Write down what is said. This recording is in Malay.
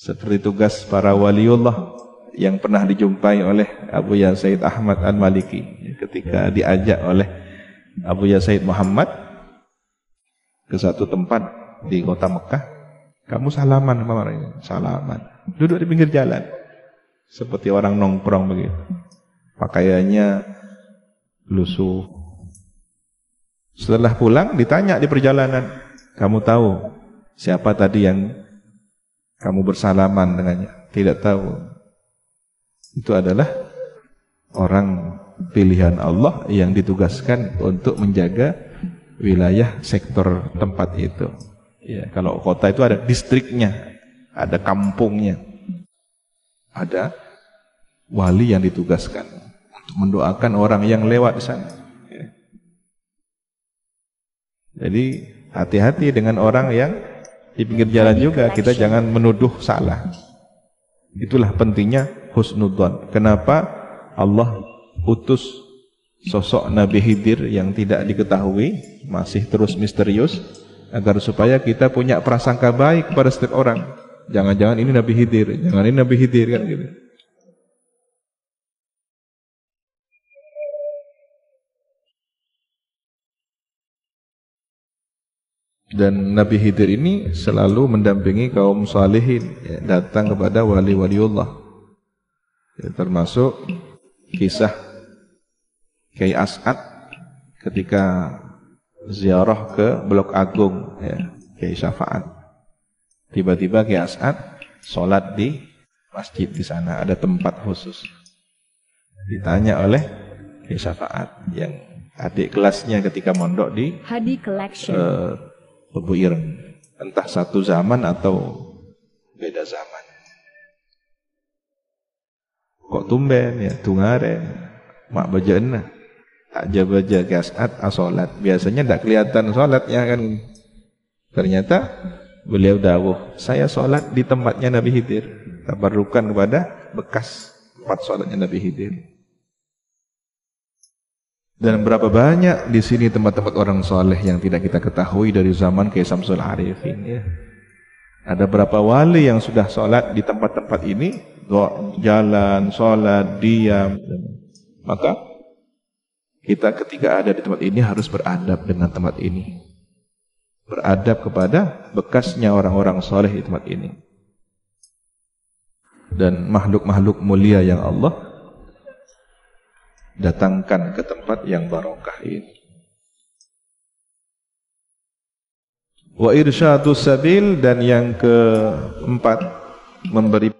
seperti tugas para waliullah yang pernah dijumpai oleh Abu Ya Said Ahmad Al-Maliki ketika diajak oleh Abu Ya Said Muhammad ke satu tempat di kota Mekah. Kamu salaman sama orang ini salaman. Duduk di pinggir jalan. Seperti orang nongkrong begitu. Pakaiannya lusuh. Setelah pulang ditanya di perjalanan kamu tahu siapa tadi yang kamu bersalaman dengannya. Tidak tahu. Itu adalah orang pilihan Allah yang ditugaskan untuk menjaga wilayah sektor tempat itu. Ya, kalau kota itu ada distriknya, ada kampungnya, ada wali yang ditugaskan untuk mendoakan orang yang lewat di sana. Ya. Jadi hati-hati dengan orang yang di pinggir jalan juga kita jangan menuduh salah. Itulah pentingnya husnudzon. Kenapa Allah utus sosok Nabi Hidir yang tidak diketahui, masih terus misterius agar supaya kita punya prasangka baik kepada setiap orang. Jangan-jangan ini Nabi Hidir, jangan ini Nabi Hidir kan gitu. Dan Nabi Hidir ini selalu mendampingi kaum salihin ya, datang kepada wali-waliullah. Ya, termasuk kisah Kiai As'ad ketika ziarah ke Blok Agung ya, Kiai Syafaat. Tiba-tiba Kiai As'ad sholat di masjid di sana ada tempat khusus. Ditanya oleh Kiai Syafaat yang adik kelasnya ketika mondok di Hadi Collection. uh, Abu Ireng. Entah satu zaman atau beda zaman. Kok tumben ya, tungare, mak baca Aja baca kasat asolat. Biasanya tak kelihatan solatnya kan. Ternyata beliau dawuh, saya solat di tempatnya Nabi Hidir. Tabarukan kepada bekas tempat solatnya Nabi Hidir. Dan berapa banyak di sini tempat-tempat orang soleh yang tidak kita ketahui dari zaman ke Samsul Arifin ya. Ada berapa wali yang sudah solat di tempat-tempat ini, jalan, solat, diam. Maka kita ketika ada di tempat ini harus beradab dengan tempat ini. Beradab kepada bekasnya orang-orang soleh di tempat ini. Dan makhluk-makhluk mulia yang Allah datangkan ke tempat yang barokah ini. Wa irsyadus sabil dan yang keempat memberi